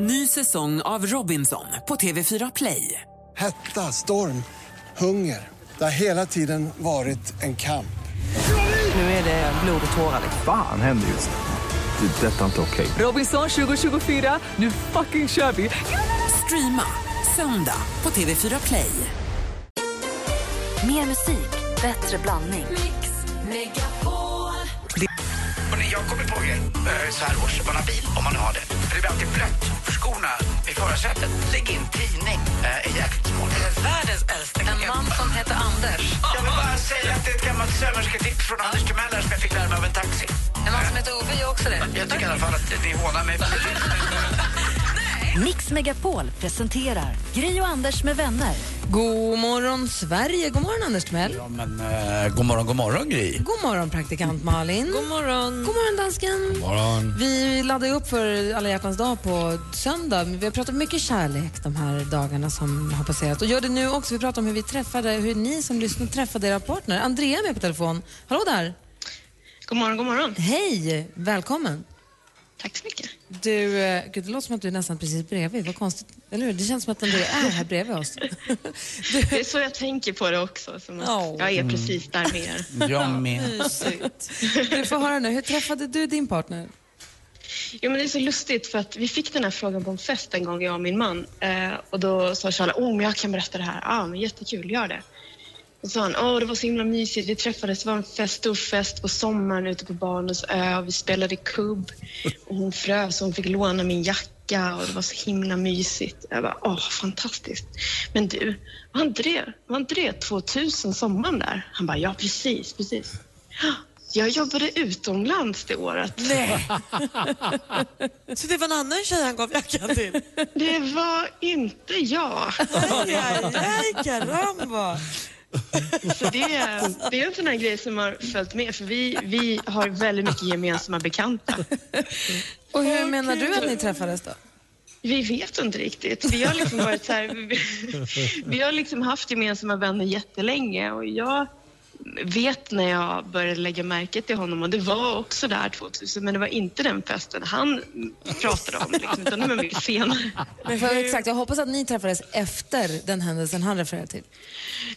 Ny säsong av Robinson på TV4 Play. Hetta, storm, hunger. Det har hela tiden varit en kamp. Nu är det blod och tårar. Fan händer just nu. Det. är Detta är inte okej. Robinson 2024, nu fucking kör vi! Streama söndag på TV4 Play. Mer musik, bättre blandning. Hörrni, jag kommer på en grej eh, så här års. Man har bil, om man har det. För det blir alltid blött skorna i förarsätet. Lägg in tidning. Eh, är jäkligt smart. Världens äldsta En man som heter Anders. Jag vill bara säga att det är ett gammalt sömmersketips från Anders Timell som jag fick lära mig av en taxi. En man som heter Ove gör också det. Jag tycker i alla fall att ni hånar mig. Mix Megapol presenterar Gri och Anders med vänner. God morgon, Sverige. God morgon, Anders Timell. Ja, men, eh, god morgon, god morgon, Gry. God morgon, praktikant Malin. God morgon. God morgon, dansken. morgon. Vi laddar ju upp för alla hjärtans dag på söndag. Vi har pratat mycket kärlek de här dagarna som har passerat. Och gör det nu också. Vi pratar om hur vi träffade, hur ni som lyssnar träffade era partner. Andrea är med på telefon. Hallå där. God morgon, god morgon. Hej, välkommen. Tack så mycket. Du, eh, gud, det låter som att du är nästan precis bredvid. Vad konstigt. Eller hur? Det känns som att Andrea är här bredvid oss. Du, Det är så jag tänker på det också. Som att Åh. Jag är precis där med er. Jag med. mysigt. Du får höra nu, hur träffade du din partner? Jo, men det är så lustigt för att vi fick den här frågan på en fest en gång, jag och min man. Eh, och då sa Charlie, oh, men jag kan berätta det här. Ja, ah, men jättekul, gör det. Och sa han, åh, det var så himla mysigt. Vi träffades, det var en fest, stor fest på sommaren ute på Barnens ö. Och vi spelade kubb och hon frös och hon fick låna min jacka och det var så himla mysigt. Jag bara, åh, fantastiskt. Men du, var inte det, var inte det 2000 sommaren där? Han bara, ja precis, precis. "Ja, Jag jobbade utomlands det året. Nej. Så det var en annan tjej han gav jackan till? Det var inte jag. Aj, aj, aj, caramba. Så det, är- det är en sån här grej som har följt med för vi, vi har väldigt mycket gemensamma bekanta. Och hur menar du att ni träffades då? Vi vet inte riktigt. Vi har liksom varit så här, vi, vi har liksom haft gemensamma vänner jättelänge och jag vet när jag började lägga märke till honom och det var också där 2000 men det var inte den festen han pratade om liksom, utan det var mycket senare. Men för, exakt, jag hoppas att ni träffades efter den händelsen han refererar till.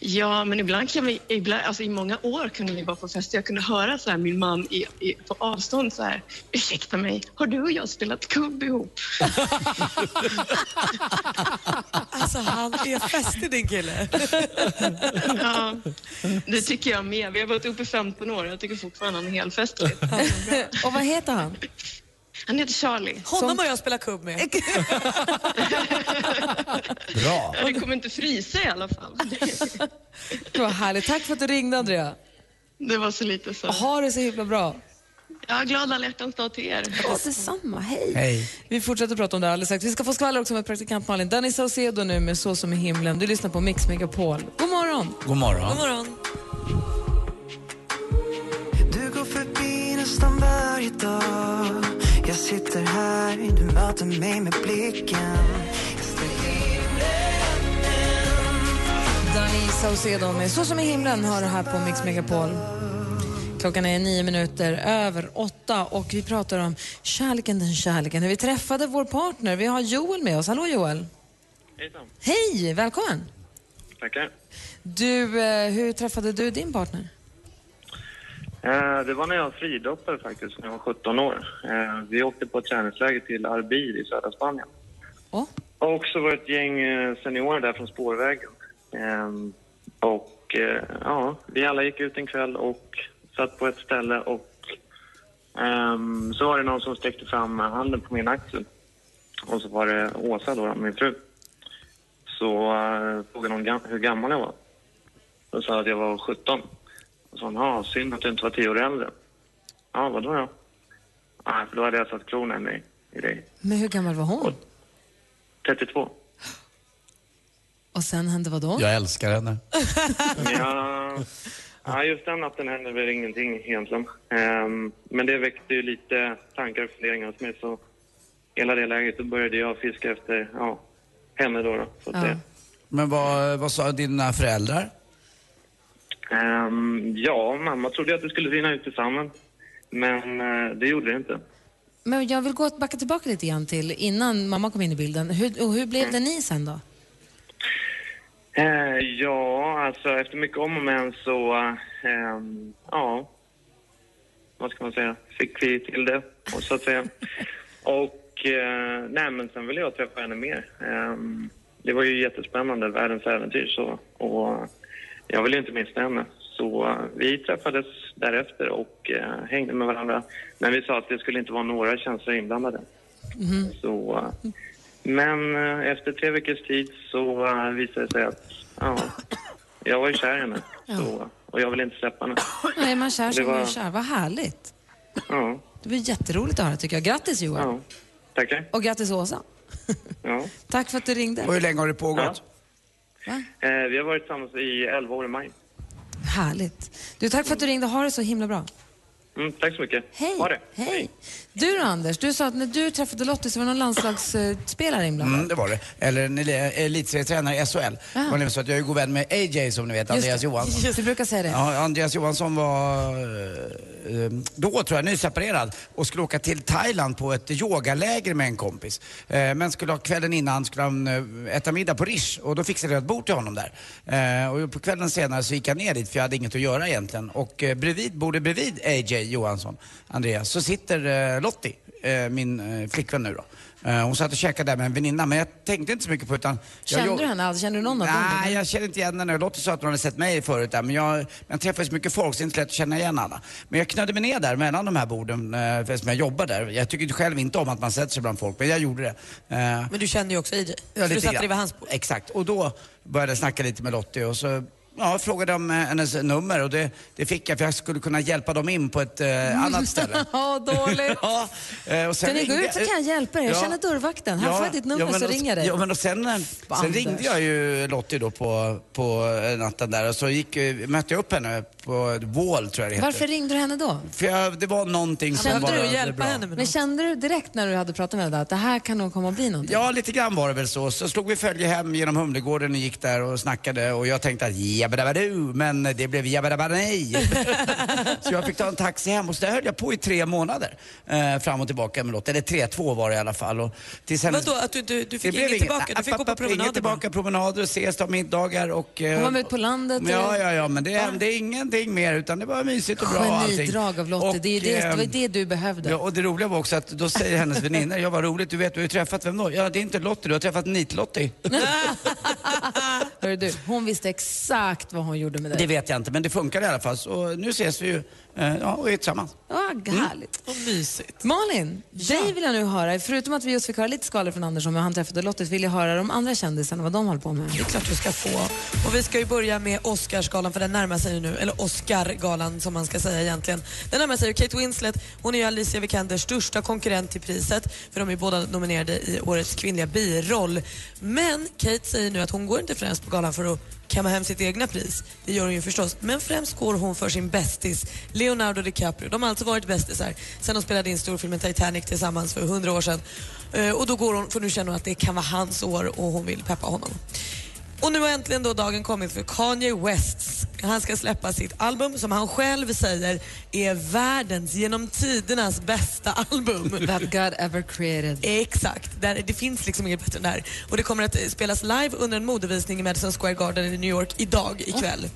Ja, men ibland kan vi, ibland, alltså i många år kunde vi vara på fest jag kunde höra så här, min man i, i, på avstånd så här, ursäkta mig, har du och jag spelat kubb ihop? Alltså han är fästig din kille. Ja, det tycker jag med. Vi har varit uppe i 15 år jag tycker fortfarande han är helt festlig. Och vad heter han? Han heter Charlie. Honom har jag spelat kubb med. Bra. Ja, det kommer inte frysa i alla fall. Vad härligt. Tack för att du ringde Andrea. Det var så lite så. Ha det så himla bra. Ja, glad alla hjärtans dag till er. Ja, detsamma. Hej. Hej. Vi fortsätter prata om det här alldeles strax. Vi ska få skvaller också med praktikant Malin. Danny Saucedo nu med Så som i himlen. Du lyssnar på Mix Megapol. God morgon. God morgon. God morgon. Du går förbi nästan varje dag Jag sitter här, du möter mig med blicken Danny Saucedo med Så som i himlen hör du här på Mix Megapol. Klockan är nio minuter över åtta och vi pratar om kärleken, den kärleken. Hur vi träffade vår partner. Vi har Joel med oss. Hallå Joel. Hejsan. Hej, välkommen. Tackar. Du, eh, hur träffade du din partner? Eh, det var när jag fridoppade faktiskt, när jag var 17 år. Eh, vi åkte på ett träningsläger till Arbir i södra Spanien. Åh. Och så var det ett gäng seniorer där från spårvägen. Eh, och eh, ja, vi alla gick ut en kväll och satt på ett ställe och ehm, så var det någon som sträckte fram handen på min axel. Och så var det Åsa då, min fru. Så uh, frågade hon gam- hur gammal jag var. Då sa jag att jag var 17. Och sa hon, synd att du inte var tio år äldre. Ja, vadå då? Nej, för då hade jag satt klorna i dig. Men hur gammal var hon? 32. Och sen hände vad då? Jag älskar henne. Ja, ja, just den natten hände väl ingenting egentligen. Ehm, men det väckte ju lite tankar och funderingar hos mig. Så hela det läget då började jag fiska efter ja, henne då. då så Ja. Men vad, vad sa dina föräldrar? Ehm, ja, mamma trodde att det skulle rinna ut tillsammans. Men eh, det gjorde det inte. Men jag vill gå backa tillbaka lite grann till innan mamma kom in i bilden. Hur, och hur blev det ni sen då? Eh, ja, alltså efter mycket om och men så, ehm, ja, vad ska man säga, fick vi till det, och så att säga. Och, eh, nej men sen ville jag träffa henne mer. Ehm, det var ju jättespännande, världens äventyr så, och jag ville inte missa henne. Så eh, vi träffades därefter och eh, hängde med varandra. Men vi sa att det skulle inte vara några känslor inblandade. Så, eh, men eh, efter tre veckors tid så eh, visade det sig att ja, jag var ju kär i henne. Så, och jag ville inte släppa henne. Nej, man kär sig var- man är kär. Vad härligt. Ja, Det var jätteroligt att höra tycker jag. Grattis Johan. ja. Tackar. Och grattis Åsa. Ja. Tack för att du ringde. Och hur länge har det pågått? Va? Eh, vi har varit tillsammans i 11 år i maj. Härligt. Du, tack för att du ringde. Ha det så himla bra. Mm, tack så mycket. Hej. Ha det. Hej. Du då Anders, du sa att när du träffade Lottie så var det någon landslagsspelare inblandad. Mm, det var det. Eller en elitserietränare i SHL. Det var så att jag är god vän med AJ som ni vet, Andreas Just det. Johansson. Just, du brukar säga det. Ja, Andreas Johansson var eh, eh, då tror jag nyseparerad och skulle åka till Thailand på ett yogaläger med en kompis. Eh, Men skulle ha kvällen innan skulle han äta middag på Rish och då fixade jag ett bord till honom där. Och på kvällen senare så gick jag ner dit för jag hade inget att göra egentligen. Och bredvid, bordet bredvid AJ Johansson, Andreas, så sitter Lottie, eh, min eh, flickvän nu då. Eh, Hon satt och käkade där med en väninna men jag tänkte inte så mycket på utan... jag Kände jobb- du henne? Alltså, kände du någon av dem? Nej, jag känner inte igen henne. Lottie sa att hon hade sett mig förut där, men jag, jag träffar så mycket folk så det är inte lätt att känna igen alla. Men jag knödde mig ner där mellan de här borden, eftersom jag jobbar där. Jag tycker själv inte om att man sätter sig bland folk, men jag gjorde det. Men du känner ju också AJ. Ja, så du satte dig vid hans bord. Exakt, och då började jag snacka lite med Lottie och så Ja, frågade om eh, hennes nummer och det, det fick jag för jag skulle kunna hjälpa dem in på ett eh, annat ställe. Ja, dåligt. ja, eh, och sen Kan ni gå ut så kan jag hjälpa er. Jag Ja. känner dörrvakten. Här får jag ditt nummer men så och- ringer jag dig. Ja, men och sen, eh, sen Anders. ringde jag ju Lottie då på, på natten där och så gick, mötte jag upp henne på Wall tror jag det heter. Varför ringde du henne då? För jag, det var någonting som Kände var du att hjälpa bra. henne Men kände du direkt när du hade pratat med henne att det här kan nog komma att bli någonting? Ja, lite grann var det väl så. Så slog vi följe hem genom Humlegården och gick där och snackade och jag tänkte att jabbadabadu, men det blev jabbadabanej. så jag fick ta en taxi hem och så där höll jag på i tre månader. Eh, fram och tillbaka med Lotta. Eller tre, två var det i alla fall. Och tills hennes- Vadå, att du, du, du fick inget tillbaka? Du fick gå på promenader Inget tillbaka, promenader, ses, ta middagar och... eh, Hon var med på landet? Ja, ja, ja, men det hände ingenting mer utan det var mysigt och bra allting. Genidrag av Lottie. Det, är det, det var ehm, det du behövde. Ja, och det roliga var också att då säger hennes väninnor, ja vad roligt, du vet, du har ju träffat vem då? Ja, det är inte Lottie, du har träffat Nit-Lottie. Hörru du, hon visste exakt vad hon gjorde med dig. Det vet jag inte, men det funkar i alla fall. Så nu ses vi ju ja, och är tillsammans. Ja, härligt. Vad mysigt. Malin, dig vill jag nu höra, förutom att vi just fick höra lite skvaller från Anders om hur han träffade Lottie, så vill jag höra de andra kändisarna, vad de håller på med. Det är klart du ska få. Och vi ska ju börja med Oscarsgalan för den närmar sig ju nu, eller Oscargalan som man ska säga egentligen. Den närmar sig ju. Kate Winslet, hon är ju Alicia Vikanders största konkurrent till priset för de är båda nominerade i årets kvinnliga biroll. Men Kate säger nu att hon går inte främst på galan för att kamma hem sitt egna pris. Det gör hon ju förstås. Men främst går hon för sin bästis, Leonardo DiCaprio. De har alltså varit bästisar sen de spelade in storfilmen Titanic tillsammans för 100 år sedan. Eh, Och då går hon, för nu känner hon att det kan vara hans år och hon vill peppa honom. Och nu har äntligen då dagen kommit för Kanye West. Han ska släppa sitt album som han själv säger är världens genom tidernas bästa album. That God ever created. Exakt, där, det finns liksom inget bättre än det här. Och det kommer att spelas live under en modevisning i Madison Square Garden i New York idag, ikväll.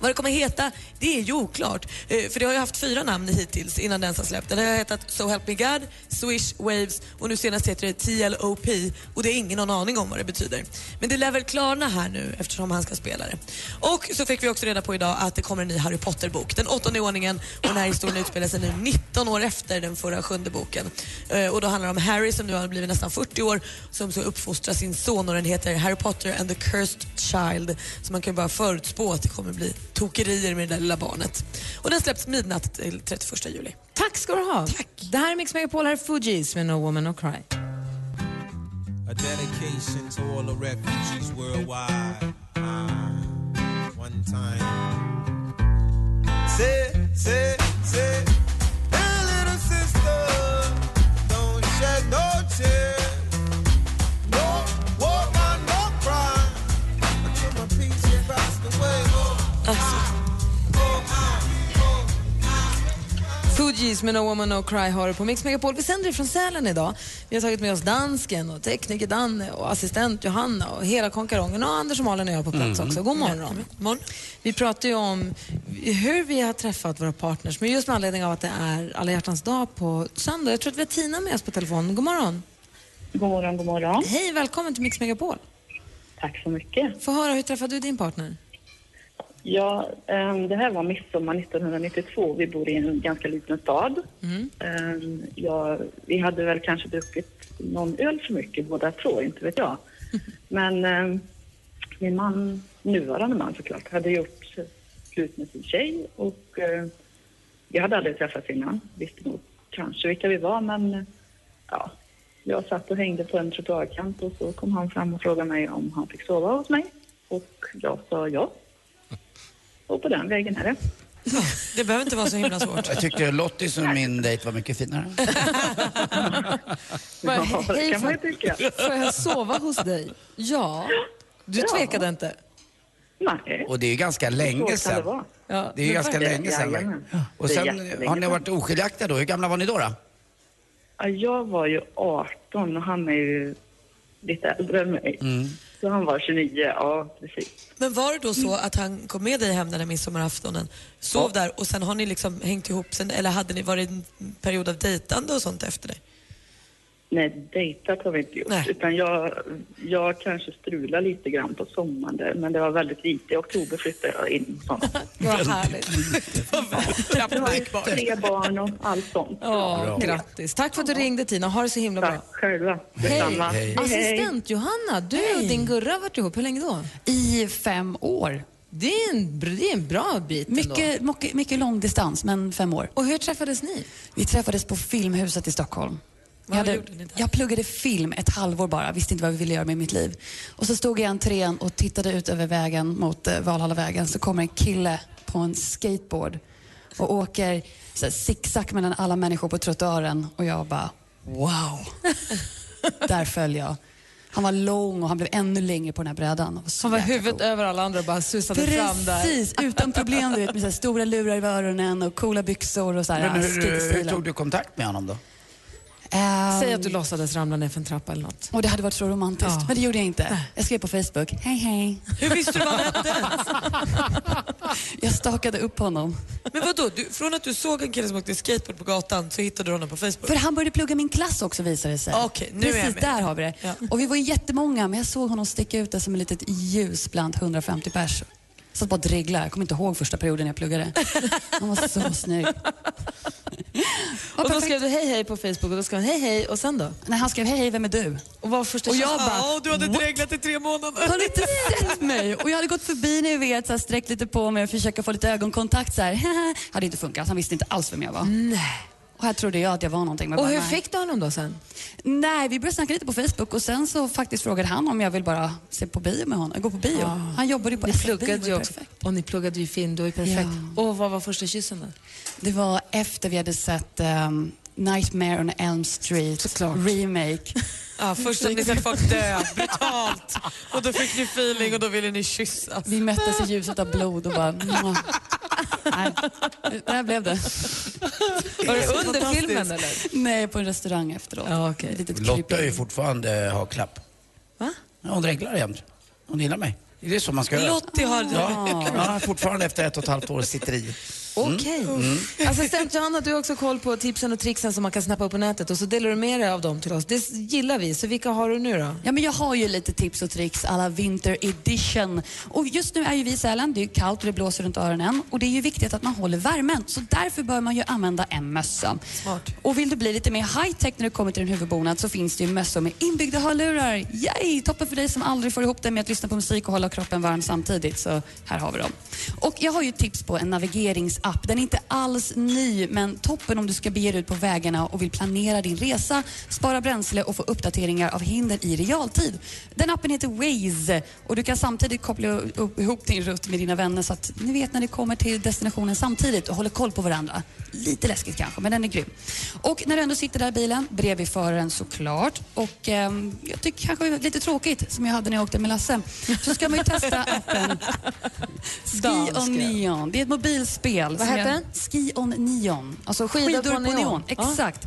Vad det kommer heta, det är ju oklart. Eh, För det har ju haft fyra namn hittills innan den har släppt. Den har hetat So Help Me God, Swish Waves och nu senast heter det TLOP och det är ingen någon aning om vad det betyder. Men det lär väl klarna här nu eftersom han ska spela det. Och så fick vi också reda på idag att det kommer en ny Harry Potter-bok. Den åttonde i ordningen och den här historien utspelar sig nu 19 år efter den förra sjunde boken. Eh, Och då handlar det om Harry som nu har blivit nästan 40 år som ska uppfostra sin son och den heter Harry Potter and the Cursed Child. Så man kan ju bara förutspå att det kommer bli tokerier med det där lilla barnet. Och den släpps midnatt till 31 juli. Tack ska du ha. Tack. Det här är Mix Megapol, här är Fugees med No Woman No Cry. A dedication to all the refugees worldwide. Uh, one time. Say, say, say, hey little sister, don't shed no tears. Fugees Gees med No Woman No Cry har du på Mix Megapol. Vi sänder från Sälen idag. Vi har tagit med oss dansken och tekniker Danne och assistent Johanna och hela konkarongen och Anders och Malin och jag på plats Mm. också. God morgon. Vi pratar ju om hur vi har träffat våra partners, men just med anledning av att det är alla hjärtans dag på söndag. Jag tror att vi har Tina med oss på telefon. God morgon. God morgon, god morgon. Hej, välkommen till Mix Megapol. Tack så mycket. Få höra, hur träffade du din partner? Ja, ehm, det här var midsommar 1992. Vi bor i en ganska liten stad. Mm. Ehm, ja, vi hade väl kanske druckit någon öl för mycket båda två, inte vet jag. Men ehm, min man, nuvarande man såklart, hade gjort slut med sin tjej och vi hade aldrig träffats innan. Visste nog kanske vilka vi var, men ja, jag satt och hängde på en trottoarkant och så kom han fram och frågade mig om han fick sova hos mig. Och jag sa ja. Och på den vägen är det. Det behöver inte vara så himla svårt. Jag tyckte Lottie som min dejt var mycket finare. Bara, Ja, det hej, kan man ju tycka. Får jag sova hos dig? Ja. Du Ja. tvekade inte? Nej. Och det är ju ganska länge det sedan. Ja, Det är ju ganska länge sedan. Jajamän. Och Det sen har ni varit oskiljaktiga då. Hur gamla var ni då? då? Ja, jag var ju 18 och han är ju lite äldre än mig. Mm. Så han var 29, ja precis. Men var det då så att han kom med dig hem den där midsommaraftonen, sov där och sen har ni liksom hängt ihop sen, eller hade ni varit en period av dejtande och sånt efter det? Nej, dejtat har vi inte gjort. Nej. Utan jag, jag kanske strulade lite grann på sommaren där, men det var väldigt lite. I oktober flyttade jag in. Vad härligt. Tre barn och allt sånt. Ja, grattis. Tack för att du ringde Tina. Ha det så himla bra. Tack själva. Hej. Hej. Assistent Johanna, du och din Gurra har varit ihop. Hur länge då? I fem år. Det är en, det är en bra bit ändå. Mycket, mycket, mycket lång distans, men fem år. Och hur träffades ni? Vi träffades på Filmhuset i Stockholm. Vad jag, hade, gjorde ni där? jag pluggade film ett halvår bara, visste inte vad vi ville göra med mitt liv. Och så stod jag i entrén och tittade ut över vägen mot eh, Valhallavägen. Så kommer en kille på en skateboard och åker zigzag mellan alla människor på trottoaren. Och jag bara, wow. Där föll jag. Han var lång och han blev ännu längre på den här brädan. Han var huvudet över alla andra och bara susade fram där. Precis, utan problem du vet, med så här stora lurar i öronen och coola byxor och så här, Men hur, hur tog du kontakt med honom då? Ehm, Säg att du låtsades ramla ner för en trappa eller något. Och det hade varit så romantiskt, Ja. men det gjorde jag inte. Jag skrev på Facebook, hej hej. Hur visste du vad han hette? Jag stakade upp honom. Men vadå, du, från att du såg en kille som åkte skateboard på gatan så hittade du honom på Facebook? För han började plugga min klass också visade det sig. Okej, nu är jag Precis, med. där har vi det. Ja. Och vi var jättemånga, men jag såg honom sticka ut där som ett litet ljus bland 150 pers. Satt bara och dreglade. Jag kommer inte ihåg första perioden jag pluggade. Han var så snygg. Och då skrev du hej hej på Facebook och då skrev han hej hej och sen då? Nej, han skrev hej hej, vem är du? Och var första Och jag bara, Ja, du hade dreglat i tre månader. Har ni inte sett mig? Och jag hade gått förbi ni vet, så här, sträckt lite på mig och försökt få lite ögonkontakt så här. hade inte funkat, han visste inte alls vem jag var. Nej. Och här trodde jag att jag var någonting. Men Och bara, hur nej. fick du honom då sen? Nej, vi började snacka lite på Facebook och sen så faktiskt frågade han om jag vill bara se på bio med honom, gå på bio. Han jobbade ju på Ni SF bio, pluggade det ju var också. perfekt. Och ni pluggade ju film, du var ju perfekt. Och vad var första kyssen då? Det var efter vi hade sett ehm, Nightmare on Elm Street Såklart. remake. Ja, först hade ni sett folk dö brutalt och då fick ni feeling och då ville ni kyssas. Vi möttes i ljuset av blod och bara... Nej, där blev det. Var det under filmen eller? Nej, på en restaurang efteråt. Ja. Ett litet Lotta är ju fortfarande har klapp. Va? Ja, hon dreglar jämt. Hon gillar mig. Det är så man ska göra. Lottie har Ja, ja, fortfarande efter ett och ett halvt år sitter i. Okej. Mm. Assistent Johanna, du har också koll på tipsen och tricksen som man kan snappa upp på nätet och så delar du med dig av dem till oss. Det gillar vi, så vilka har du nu då? Ja, men jag har ju lite tips och tricks alla Winter Edition. Och just nu är ju vi i Sälen, det är ju kallt och det blåser runt öronen. Och det är ju viktigt att man håller värmen. Så därför bör man ju använda en mössa. Smart. Och vill du bli lite mer high-tech när det kommer till din huvudbonad så finns det ju mössor med inbyggda hörlurar. Yay! Toppen för dig som aldrig får ihop det med att lyssna på musik och hålla kroppen varm samtidigt. Så här har vi dem. Och jag har ju tips på en navigeringsapp. Den är inte alls ny, men toppen om du ska bege dig ut på vägarna och vill planera din resa, spara bränsle och få uppdateringar av hinder i realtid. Den appen heter Waze och du kan samtidigt koppla upp, ihop din rutt med dina vänner så att ni vet när ni kommer till destinationen samtidigt och håller koll på varandra. Lite läskigt kanske, men den är grym. Och när du ändå sitter där i bilen, bredvid föraren såklart, och ehm, jag tycker kanske lite tråkigt, som jag hade när jag åkte med Lasse, så ska man ju testa appen Ski on Neon. Det är ett mobilspel Vad hette jag- den? Ski on Neon. Alltså Skidor skidor, på på, neon. neon. Ja. Exakt.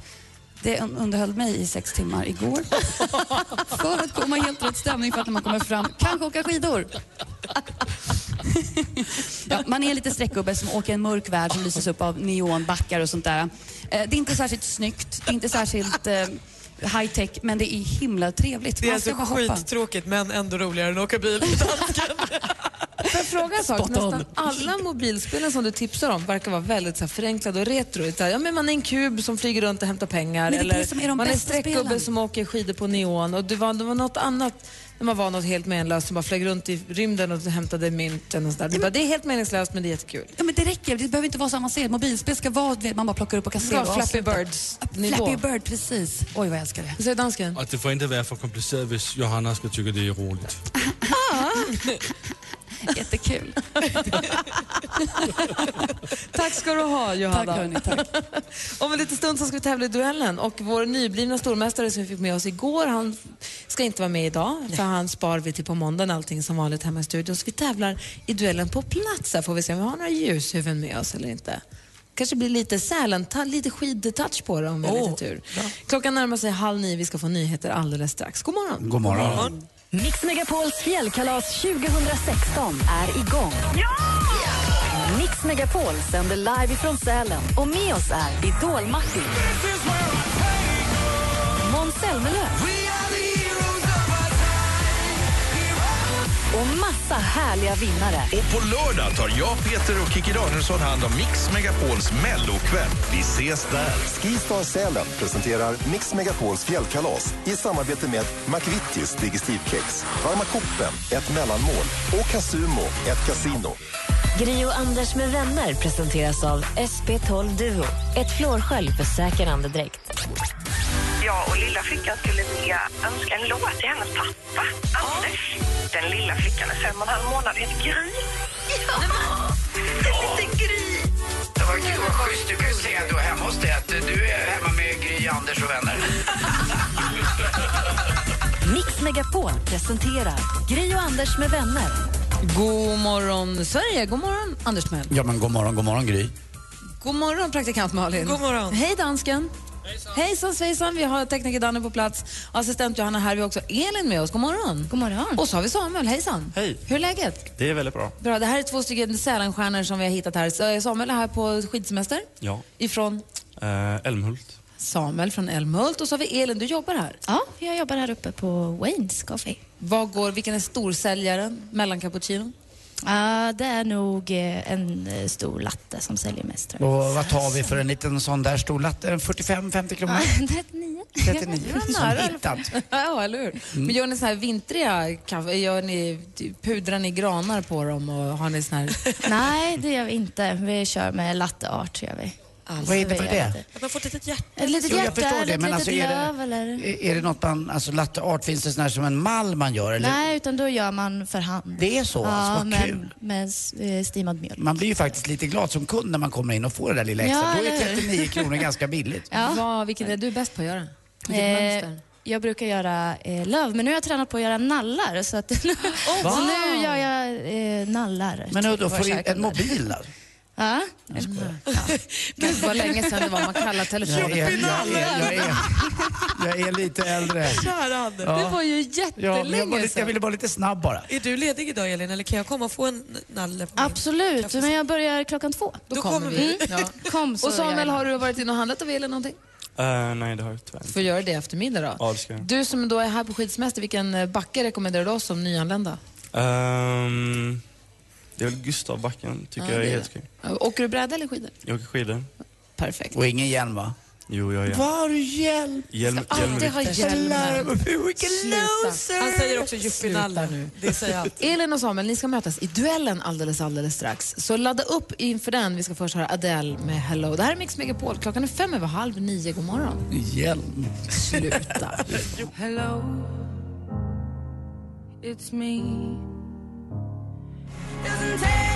Det un- underhöll mig i sex timmar igår. för att komma i helt rätt stämning för att när man kommer fram kanske åka skidor. ja, man är lite streckgubbe som åker en mörk värld som lyses upp av neonbackar och sånt där. Eh, det är inte särskilt snyggt, det är inte särskilt eh, high tech, men det är himla trevligt. Det är alltså skittråkigt men ändå roligare än att åka bil. Får jag fråga en sak? Nästan alla mobilspelen som du tipsar om verkar vara väldigt så här, förenklade och retro. Så här, Ja, men man är en kub som flyger runt och hämtar pengar. Men är eller är man är streckgubbe som åker skidor på neon. Och det, var, det var något annat när man var något helt menlöst som bara flög runt i rymden och hämtade mynten och sådär. Det, bara, det är helt meningslöst men det är jättekul. Ja, men det räcker, det behöver inte vara så avancerat. Mobilspel ska vara, vet, man bara plockar upp och kan se och Flappy avsluta. Birds-nivå. Flappy Bird, precis. Oj, vad jag älskar det. Vad säger dansken? Och det får inte vara för komplicerat hvis Johanna ska tycka det är roligt. Jättekul. Tack ska du ha, Johanna. Tack, hörni, tack. Om en liten stund så ska vi tävla i duellen och vår nyblivna stormästare som vi fick med oss igår, han ska inte vara med idag för han spar vi till på måndagen allting som vanligt hemma i studion. Så vi tävlar i duellen på plats här får vi se om vi har några ljushuvuden med oss eller inte. Kanske blir lite Sälen, ta lite skidtouch på det om vi har Åh, lite tur. Klockan närmar sig halv nio, vi ska få nyheter alldeles strax. God morgon. God morgon. Mix Megapols fjällkalas 2016 är igång. Mix Megapol sänder live ifrån Sälen och med oss är Idol-Martin. Måns Zelmerlöw. Och massa härliga vinnare. Och på lördag tar jag, Peter och Kikki Danielsson hand om Mix Megapols mellokväll. Vi ses där. Skistar Sälen presenterar Mix Megapols fjällkalas i samarbete med McVittys Digestivkex, Varma koppen, ett mellanmål och Casumo, ett kasino. Gri och Anders med vänner presenteras av SP12 Duo. Ett flårskölj för säker andedräkt. Jag och lilla flickan skulle vilja önska en låt till hennes pappa, Anders. Den lilla flickan är fem och en halv månad heter Gry. Ja! Lite Gry! Det var kul, vad schysst. Du kan ju säga då hemma hos dig att du är hemma med Gry, Anders och vänner. Mix Megapol presenterar Gri och Anders med vänner. God morgon Sverige, god morgon Anders Mell. Ja men god morgon, god morgon Gry. God morgon praktikant Malin. God morgon. Hej dansken. Hejsan svejsan, vi har tekniker Danne på plats. Assistent Johanna här, vi har också Elin med oss. God morgon. God morgon. Och så har vi Samuel, hejsan. Hej. Hur är läget? Det är väldigt bra. Bra, det här är två stycken Sälenstjärnor som vi har hittat här. Eh, Samuel är här på skidsemester Ja. ifrån Eh, Älmhult. Samuel från Älmhult och så har vi Elin, du jobbar här. Ja, jag jobbar här uppe på Waynes Coffee. Vad går, vilken är storsäljaren mellan cappuccino? Ja, det är nog eh, en eh, stor latte som säljer mest. Och vad tar vi för en liten sån där stor latte? 45-50 kronor? Ja, 39. 39. Ja, Som hittat. ja, eller hur? Men gör ni så här vintriga kaffe? Gör ni, pudrar ni granar på dem och har ni sån här... Nej, det gör vi inte. Vi kör med latte art. Gör vi. Vad innebär vi det? gör lite- Att man får ett litet hjärta. Ett litet Jo, jag hjärta, förstår det, men alltså är det- löv eller... Är- Är det något man, alltså latte art, finns det sån här som en mall man gör? Eller? Nej, utan då gör man för hand. Det är så, ja, alltså, vad med, kul. med eh, stimad mjölk. Man blir ju faktiskt lite glad som kund när man kommer in och får det där lilla extra. Ja, Då är eller hur? 39 kronor ganska billigt. Ja. Vad, vilken är du bäst på att göra? Vilket Eh, mönster? jag brukar göra eh, löv, men nu har jag tränat på att göra nallar. Så, att, så wow. nu gör jag eh, nallar. Men då, våra får du en mobil då? Ja. Gud vad länge sedan det var man kallade telefon. Jag är, jag, är, jag, är, jag är lite äldre. Ja. Det var ju Ja, jag, jättelänge jag sedan. ville vara lite snabb bara. Är du ledig idag Elin eller kan jag komma och få en nalle? Absolut, men jag börjar klockan två. Då kommer vi. Ja. Kom så Och Samuel, har jag. du varit inne och handlat av Elin någonting? Eh, nej, det har jag tyvärr inte. Får göra det i eftermiddag då. Ja, det ska jag. Du som då är här på skidsemester, vilken backe rekommenderar du oss som nyanlända? Ehm, det är väl Gustavbacken, tycker Ja, jag är är helt okej. Åker du bräda eller skidor? Jag åker skidor. Perfekt. Och ingen hjälm va? Jo, jag är Vad har du hjälm? Hjälm, Alltid ha hjälm. Vilken Sluta. Han säger också yuppienalle nu. Det säger allt. Elin och Samuel, ni ska mötas i duellen alldeles, alldeles strax. Så ladda upp inför den. Vi ska först höra Adele med Hello. Det här är Mix Megapol. Klockan är fem över halv nio. God morgon. Hjälm. Sluta. Hello, it's me. doesn't take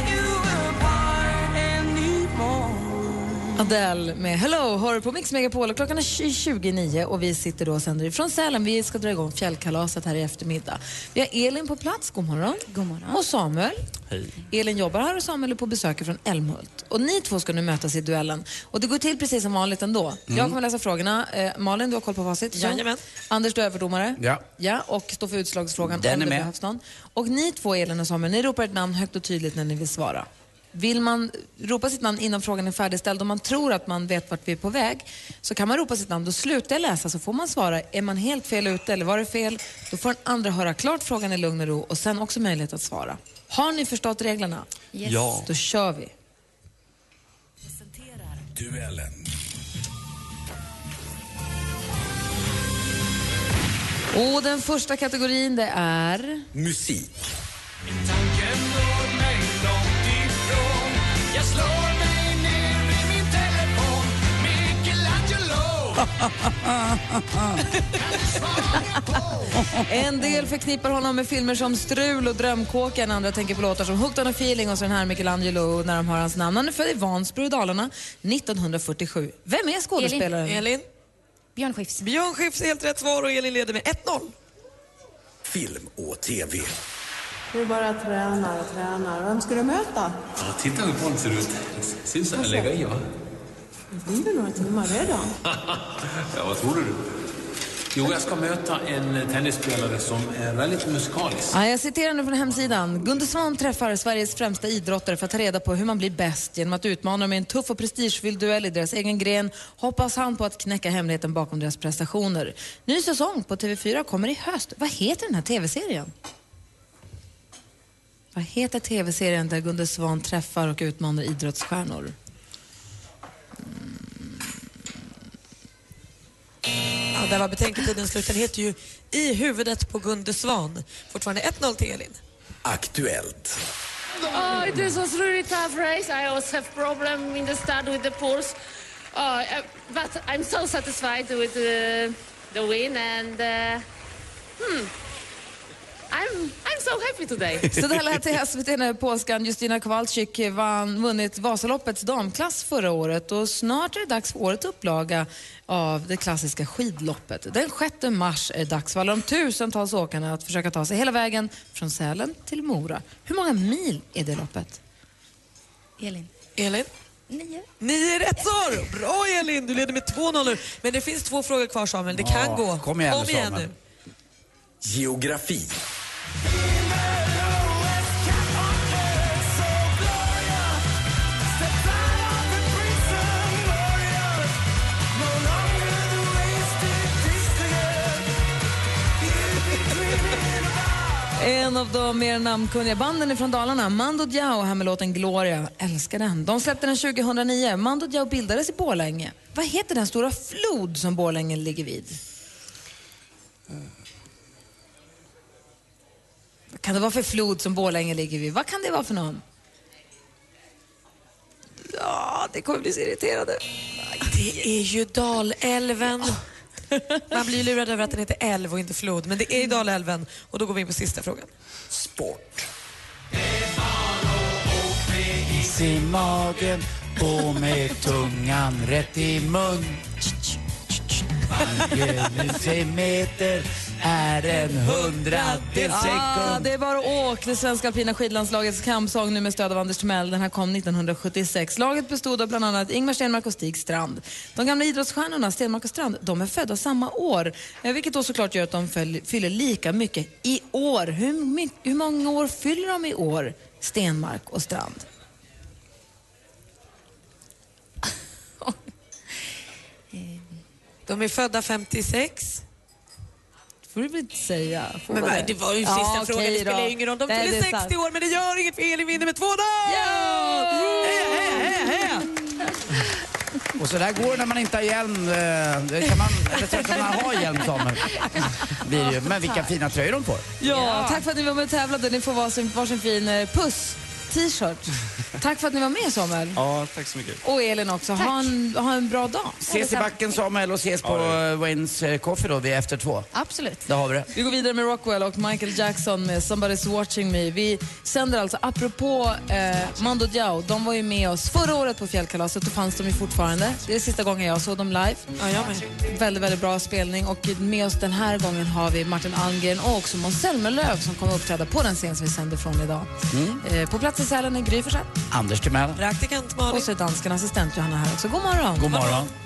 Adele med Hello hör på Mix Megapol och klockan är 29 och vi sitter då och sänder ifrån Sälen. Vi ska dra igång fjällkalaset här i eftermiddag. Vi har Elin på plats, god morgon. God morgon. Och Samuel. Hej. Elin jobbar här och Samuel är på besök från Älmhult. Och ni två ska nu mötas i duellen. Och det går till precis som vanligt ändå. Jag kommer läsa frågorna. Eh, Malin, du har koll på facit. Jajamän. Anders, du är överdomare. Ja. Ja, och står för utslagsfrågan Den om är det med. behövs någon. Och ni två, Elin och Samuel, ni ropar ett namn högt och tydligt när ni vill svara. Vill man ropa sitt namn innan frågan är färdigställd om man tror att man vet vart vi är på väg så kan man ropa sitt namn, då slutar jag läsa så får man svara. Är man helt fel ute eller var det fel, då får den andra höra klart frågan i lugn och ro och sen också möjlighet att svara. Har ni förstått reglerna? Yes. Ja. Då kör vi. Duellen. Och den första kategorin det är... Musik. En del förknippar honom med filmer som Strul och Drömkåken. Andra tänker på låtar som Hooked on a feeling och så den här Michelangelo när de hör hans namn. Han är född i Vansbro i Dalarna 1947. Vem är skådespelaren? Elin? Björn Skifs. Björn Skifs är helt rätt svar och Elin leder med 1-0. Film och TV. Du bara tränar och tränar. Vem ska du möta? Ja, titta hur bollen ser ut. Syns det? Lägga i, va? Det blir väl några timmar redan. Ja, vad tror du? Jo, jag ska möta en tennisspelare som är väldigt musikalisk. Ja, jag citerar nu från hemsidan. Gunde Svan träffar Sveriges främsta idrottare för att ta reda på hur man blir bäst. Genom att utmana dem i en tuff och prestigefylld duell i deras egen gren hoppas han på att knäcka hemligheten bakom deras prestationer. Ny säsong på TV4 kommer i höst. Vad heter den här TV-serien? Vad heter TV-serien där Gunde Svan träffar och utmanar idrottsstjärnor? Ja, där var betänketiden slut. Den heter ju I huvudet på Gunde Svan. Fortfarande 1-0 till Elin. Aktuellt. Oh, this was really tough race. I always have problem in the start with the pulse. Oh, uh, but I'm so satisfied with the, the win and uh, hmm, I'm, I'm so happy today. Så det här lät till SVT när polskan Justina Kowalczyk vann, vunnit Vasaloppets damklass förra året och snart är det dags för årets upplaga av det klassiska skidloppet. Den 6 mars är det dags för alla de tusentals åkarna att försöka ta sig hela vägen från Sälen till Mora. Hur många mil är det loppet? Elin. Elin? Nio. Nio rätt svar! Bra Elin, du leder med 2-0 nu. Men det finns två frågor kvar Samuel, det kan Ja, gå. kom igen Kom igen Samuel. nu. Geografi. En av de mer namnkunniga banden är från Dalarna, Mando Diao här med låten Gloria. Älskar den. De släppte den 2009. Mando Diao bildades i Borlänge. Vad heter den stora flod som Borlänge ligger vid? Eh, kan det vara för flod som Borlänge ligger vid? Vad kan det vara för någon? Ja, det kommer bli så irriterade. Det är ju Dalälven. Man blir lurad över att den heter älv och inte flod, men det är ju Dalälven. Och då går vi in på sista frågan. Sport. Is i magen och med tungan rätt i mun. Varje centimeter är en hundradels Ah, sekund. det är bara att åka. Det svenska alpina skidlandslagets kampsång nu med stöd av Anders Timell. Den här kom 1976. Laget bestod av bland annat Ingmar Stenmark och Stig Strand. De gamla idrottsstjärnorna Stenmark och Strand de är födda samma år, eh, vilket då såklart gör att de fyller lika mycket i år. Hur, my- hur många år fyller de i år, Stenmark och Strand? De är födda 56. Får du väl inte säga. Får Men vad, det var ju sista Ja, frågan, okej det spelar ju ingen roll. De Nej, fyller det är 60 sant. år, men det gör inget för Elin vinner med 2-0! Heja, heja, heja! Och så där går det när man inte har hjälm. eh, Det kan man, eller så kan man ha hjälm Samuel. Det. Men vilka fina tröjor de får. Ja, tack för att ni var med och tävlade. Ni får varsin, varsin fin eh, puss t-shirt. Tack för att ni var med Samuel. Ja, tack så mycket. Och Elin också. Ha en, ha en bra dag. Ses i backen Samuel och ses på Ja, eh, Waynes eh, Coffee då vid efter två. Absolut. Där har vi det. Vi går vidare med Rockwell och Michael Jackson med Somebody's watching me. Vi sänder alltså, apropå eh, Mando Diao, de var ju med oss förra året på fjällkalaset, då fanns de ju fortfarande. Det är sista gången jag såg dem live. Ja, jag med. Väldigt, väldigt bra spelning och med oss den här gången har vi Martin Almgren och också Måns Zelmerlöw som kommer uppträda på den scen som vi sänder från idag. Mm. Eh, på plats i Sälen är Gry Forssell. Anders Timell. Praktikant Malin. Och så är dansken assistent Johanna här också. God morgon. God morgon.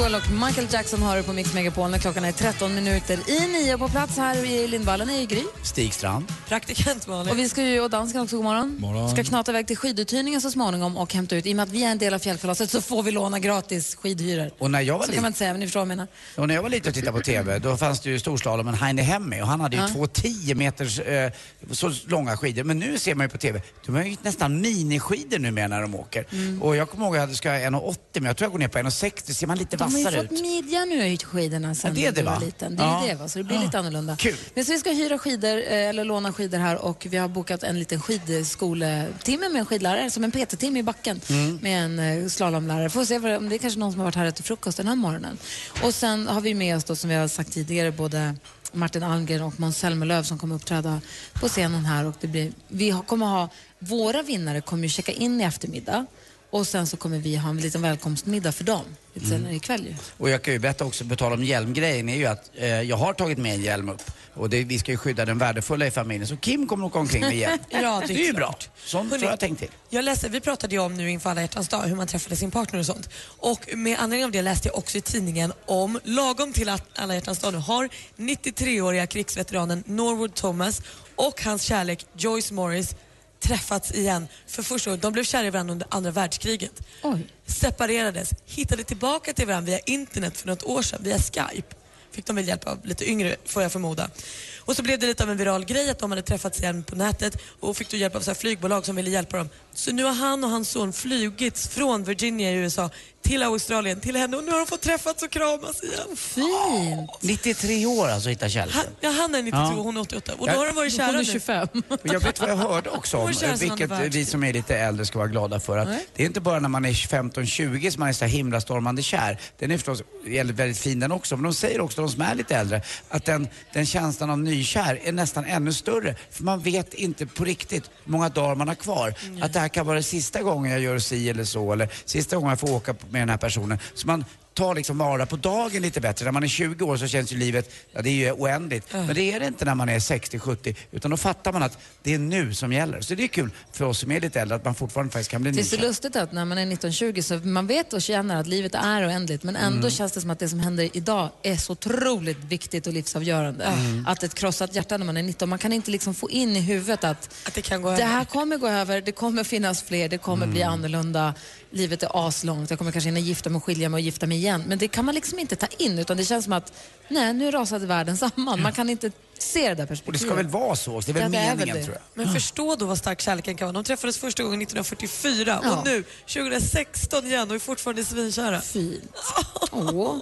Rockwell och Michael Jackson har du på Mix Megapol när klockan är 13 minuter i nio. På plats här i Lindvallen är Gry. Stigstrand. Praktikant Malin. Och vi ska ju, och dansken också, god morgon. Morgon. Ska knata iväg till skiduthyrningen så småningom och hämta ut. I och med att vi är en del av fjällkalaset så får vi låna gratis skidhyror. Och när jag var Så kan man inte säga, men ni förstår vad jag menar. Och när jag var liten och tittade på TV, då fanns det ju storslalommen Heine Hemmi och han hade ju Ja. två 10 meters eh, så långa skidor. Men nu ser man ju på TV, de har ju nästan miniskidor numera när de åker. Mm. Och jag kommer ihåg att jag ska ha 1,80 men jag tror jag går ner på 1,60 ser man lite De har ju vassare fått ut. midja nu i skidorna sen Ja, det är det, du var va? liten. Det är Ja. det va, så det blir Ja. lite annorlunda. Kul. Men så vi ska hyra skidor, eh, eller låna skidor här och vi har bokat en liten skidskoletimme med en skidlärare, som en PT-timme i backen Mm. med en eh, slalomlärare. Får se om det är kanske någon som har varit här efter frukost den här morgonen. Och sen har vi med oss då, som vi har sagt tidigare, både Martin Almgren och Måns Zelmerlöw som kommer uppträda på scenen här. Och det blir, vi kommer ha, våra vinnare kommer ju checka in i eftermiddag och sen så kommer vi ha en liten välkomstmiddag för dem lite Mm. senare ikväll ju. Och jag kan ju berätta också, på tal om hjälmgrejen, är ju att eh, jag har tagit med en hjälm upp. Och det, vi ska ju skydda den värdefulla i familjen. Så Kim kommer åka omkring med hjälm. Ja, det är det är ju bra. Sånt har jag tänkt till. Jag läste, vi pratade ju om nu inför alla hjärtans dag hur man träffade sin partner och sånt. Och med anledning av det läste jag också i tidningen om, lagom till att alla hjärtans dag nu, har 93-åriga krigsveteranen Norwood Thomas och hans kärlek Joyce Morris träffats igen för första gången. De blev kära i varandra under andra världskriget. Oj. Separerades, hittade tillbaka till varandra via internet för något år sedan, via Skype. Fick de väl hjälp av lite yngre, får jag förmoda. Och så blev det lite av en viral grej att de hade träffats igen på nätet och fick då hjälp av så flygbolag som ville hjälpa dem. Så nu har han och hans son flugits från Virginia i USA till Australien, till henne och nu har de fått träffas och kramas igen. Fint! 93 år alltså, hitta kärleken. Han, ja, han är 92 Ja. och hon är 88 och då har de varit kära nu. 25. Och jag vet vad jag hörde också om, vilket vi som är lite äldre ska vara glada för. Att Nej. det är inte bara när man är 15-20 som man är så himla stormande kär. Den är förstås väldigt, väldigt fin den också. Men de säger också, de som är lite äldre, att den, den känslan av nykär är nästan ännu större. För man vet inte på riktigt hur många dagar man har kvar. Att det här kan vara det sista gången jag gör si eller så. Eller sista gången jag får åka med den här personen. Så man tar liksom vara på dagen lite bättre. När man är 20 år så känns ju livet, ja det är ju oändligt. Men det är det inte när man är 60-70. Utan då fattar man att det är nu som gäller. Så det är kul för oss som är lite äldre att man fortfarande faktiskt kan bli Det är så lustigt att när man är 19-20 så man vet och känner att livet är oändligt men ändå Mm. känns det som att det som händer idag är så otroligt viktigt och livsavgörande. Mm. Att ett krossat hjärta när man är 19, man kan inte liksom få in i huvudet att, Att det kan gå det över. här kommer gå över, det kommer finnas fler, det kommer bli Mm. annorlunda, livet är aslångt, jag kommer kanske hinna gifta mig och skilja mig och gifta mig igen. Men det kan man liksom inte ta in utan det känns som att nej, nu rasade världen samman. Man kan inte se det där Och det perspektivet. ska väl vara så. Det är väl Ja, det är väl meningen tror jag. Men förstå då vad stark kärleken kan vara. De träffades första gången 1944 Ja. och nu 2016 igen och är fortfarande svinkära. Fint. Åh.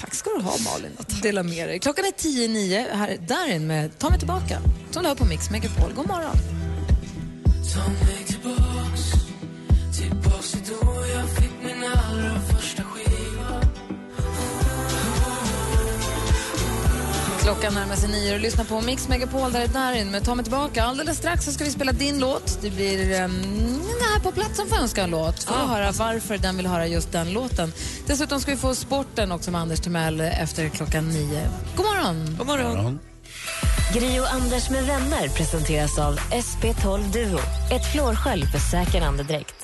Tack ska du ha Malin. Dela med dig. Klockan är tio nio. Här är Darin med Ta mig tillbaka. Som du hör på Mix Megapol. God morgon. Klockan närmar sig nio och lyssnar på Mix Megapol. Där är Darin med Ta mig tillbaka. Alldeles strax så ska vi spela din låt. Det blir um, här på plats som får önska en låt. Får Ah, höra varför den vill höra just den låten. Dessutom ska vi få sporten också med Anders Timell efter klockan nio. God morgon! God morgon. Gri och Anders med vänner presenteras av SP12 Duo. Ett flårskölj för säker andedräkt.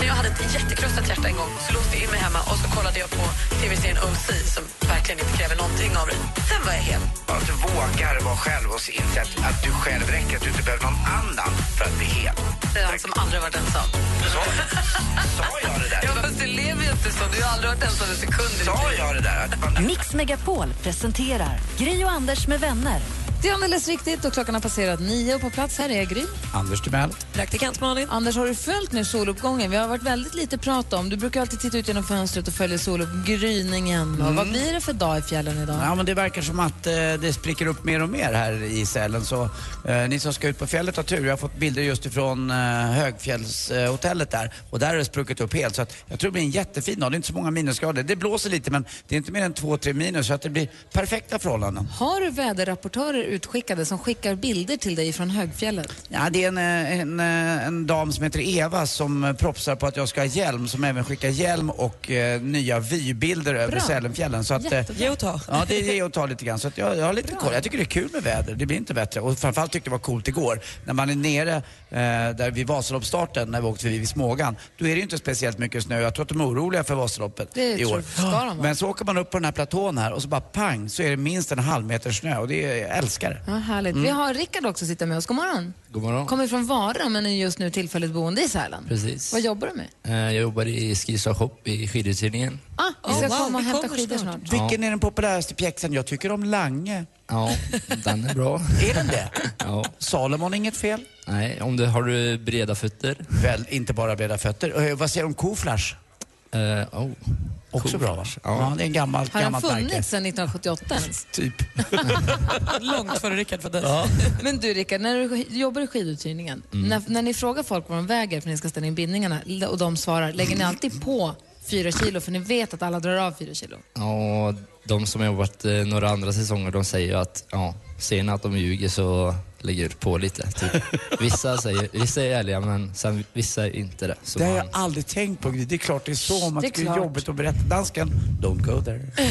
Jag hade ett jättekrossat hjärta en gång, så låste jag in mig hemma och så kollade jag på tv-serien OC som verkligen inte kräver någonting av dig. Sen var jag hel. Att du vågar vara själv och inse att, att du själv räcker, att du inte behöver någon annan för att bli hel. Det är han som aldrig varit ensam. Så, sa jag det där? Ja, fast du lever ju inte så. Du har aldrig varit ensam en sekund Sa jag det där? Mix Megapol presenterar Gri och Anders med vänner. Det är alldeles riktigt och klockan har passerat nio och på plats här är Gry. Anders Timell. Praktikant Malin. Anders, har du följt nu soluppgången? Vi har varit väldigt lite prat om. Du brukar alltid titta ut genom fönstret och följa soluppgryningen. Och Vad blir det för dag i fjällen idag? Ja, men det verkar som att eh, det spricker upp mer och mer här i Sälen. Så eh, ni som ska ut på fjället har tur. Jag har fått bilder just ifrån eh, Högfjällshotellet där. Och där har det spruckit upp helt. Så att jag tror det blir en jättefin dag. Det är inte så många minusgrader. Det blåser lite men det är inte mer än 2-3 minus. Så att det blir perfekta förhållanden. Har du väderrapportörer utskickade som skickar bilder till dig från högfjället? Ja, det är en, eh, en, eh, en dam som heter Eva som eh, propsar på att jag ska ha hjälm. Som även skickar hjälm och eh, nya vybilder över. Sälenfjällen. Så att, eh, Ge och ta. Ja, det är ge och ta lite grann. Så att jag, jag har lite koll. Jag tycker det är kul med väder. Det blir inte bättre. Och framförallt tyckte jag det var coolt igår. När man är nere eh, där vid Vasaloppsstarten, när vi åkte förbi vid Smågan, då är det ju inte speciellt mycket snö. Jag tror att de är oroliga för Vasaloppet Det i tror- år. ska de vara. Men så åker man upp på den här platån här och så bara pang så är det minst en halv meter snö och det är, jag älskar det. Ja, härligt. Mm. Vi har Rickard också sitter med oss. God morgon. God morgon. Kommer från Vara men är just nu tillfälligt boende i Sälen. Precis. Vad jobbar du med? Eh, Jag jobbar i Skistar Shop i skiduthyrningen. Ah, vi ska wow, komma och vi hämta kommer skidor snart. snart. Vilken är den populäraste pjäxan? Jag tycker om Lange. Ja, den är bra. Är den det? Ja. Salomon, inget fel? Nej, om du har du breda fötter. Väl, inte bara breda fötter. Eh, vad säger du om Koflash? Eh, oh. Också bra va? Ja. Ja. det är en gammal, Har den gammalt märke. funnits sedan 1978 ens? Typ. Långt före Rickard föddes. Men du Rickard, när du jobbar i skiduthyrningen, Mm. när, när ni frågar folk vad de väger för att ni ska ställa in bindningarna och de svarar, lägger ni alltid på fyra kilo för ni vet att alla drar av fyra kilo? Ja, de som har jobbat eh, några andra säsonger, de säger ju att ja, ser ni att de ljuger så lägger du på lite. Typ. Vissa, säger, vissa är ärliga men sen vissa är inte det. Så Det har man, jag aldrig tänkt på. Det är klart det är så. Man tycker det är jobbigt att berätta. Dansken, don't go there.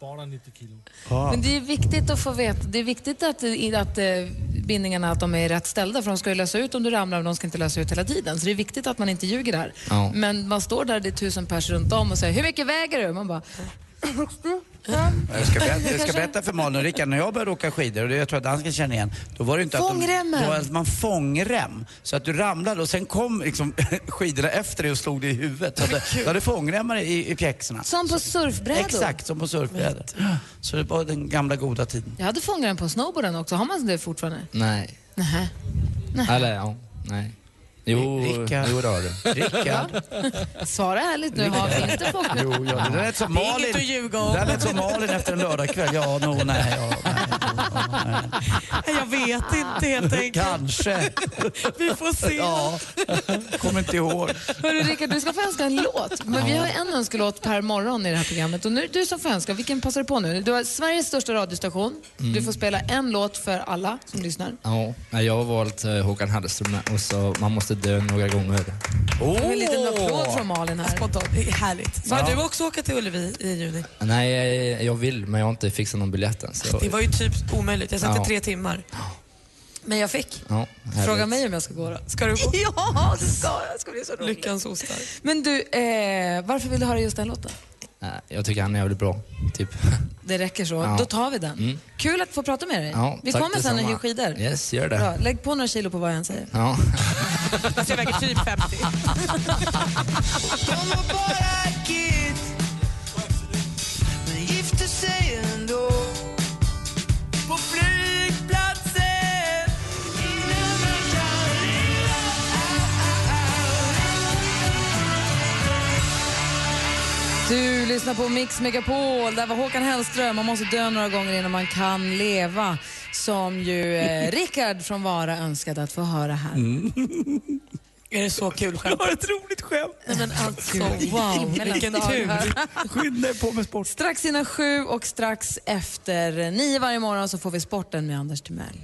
Bara 90 kilo. Men det är viktigt att få veta, det är viktigt att, att eh, bindningarna att de är rätt ställda för de ska ju lösa ut om du ramlar och de ska inte lösa ut hela tiden. Så det är viktigt att man inte ljuger där. Ja. Men man står där, det är tusen pers runt om och säger hur mycket väger du? Man bara Jag ska, berätta, jag ska berätta för Malin och Rickard, när jag började åka skidor, och det jag tror att dansken känner igen, då var det inte Fångremmen. att de, då var att man fångrem. Så att du ramlade och sen kom liksom, skidorna efter dig och slog dig i huvudet. Så att du hade fångremmar i, i pjäxorna. som på surfbrädor. Exakt, som på surfbrädor. Så det var den gamla goda tiden. Jag hade fångrem på snowboarden också. Har man det fortfarande? nej. Nähä. Eller ja, nej. Jo, Rickard. jo det har du. Rickard. Svara ärligt nu. Har, finns det fångrem? Jo, ja, det lät som Det är Malin. inget att ljuga om. Det lät som Malin efter en lördagkväll. Ja, no, nej, ja, nej. Jag vet inte helt enkelt. Kanske. Vi får se. Ja, kommer inte ihåg. Hörru Rickard, du ska få önska en låt. Men vi har en önskelåt per morgon i det här programmet. Och nu du som får önska. Vilken passar du på nu? Du har Sveriges största radiostation. Mm. Du får spela en låt för alla som lyssnar. Ja, jag har valt eh, Håkan Hellström och så Man måste dö några gånger. Oh! En liten applåd från Malin här. Spontant. Det är härligt. Ska Ja. du också åka till Ullevi i juni? Nej, jag, jag vill men jag har inte fixat någon biljett än. Så, Det var ju typ omöjligt. Jag satt Ja. i tre timmar. Men jag fick. ja. Fråga mig om jag ska gå då. Ska du gå? Ja, det ska jag. Det ska bli så roligt. Lyckans ostar. Men du, eh, varför vill du höra just den låten? Nej, Jag tycker han är jävligt bra. Typ. Det räcker så. Ja. Då tar vi den. Mm. Kul att få prata med dig. Ja, vi kommer sen och hyr skidor. Yes, gör det. Bra. Lägg på några kilo på vad jag än säger. Ja. Alltså jag väger typ 50. De var bara kid Men gifte sig ändå Du lyssnar på Mix Megapol. Där var Håkan Hellström. Man måste dö några gånger innan man kan leva. Som ju eh, Rickard från Vara önskade att få höra här. Är det så kul skämt? Jag har ett roligt skämt. Nej, men alltså, Wow, vilken tur. Skynda dig på med sport. Strax innan sju och strax efter nio varje morgon så får vi sporten med Anders Timell.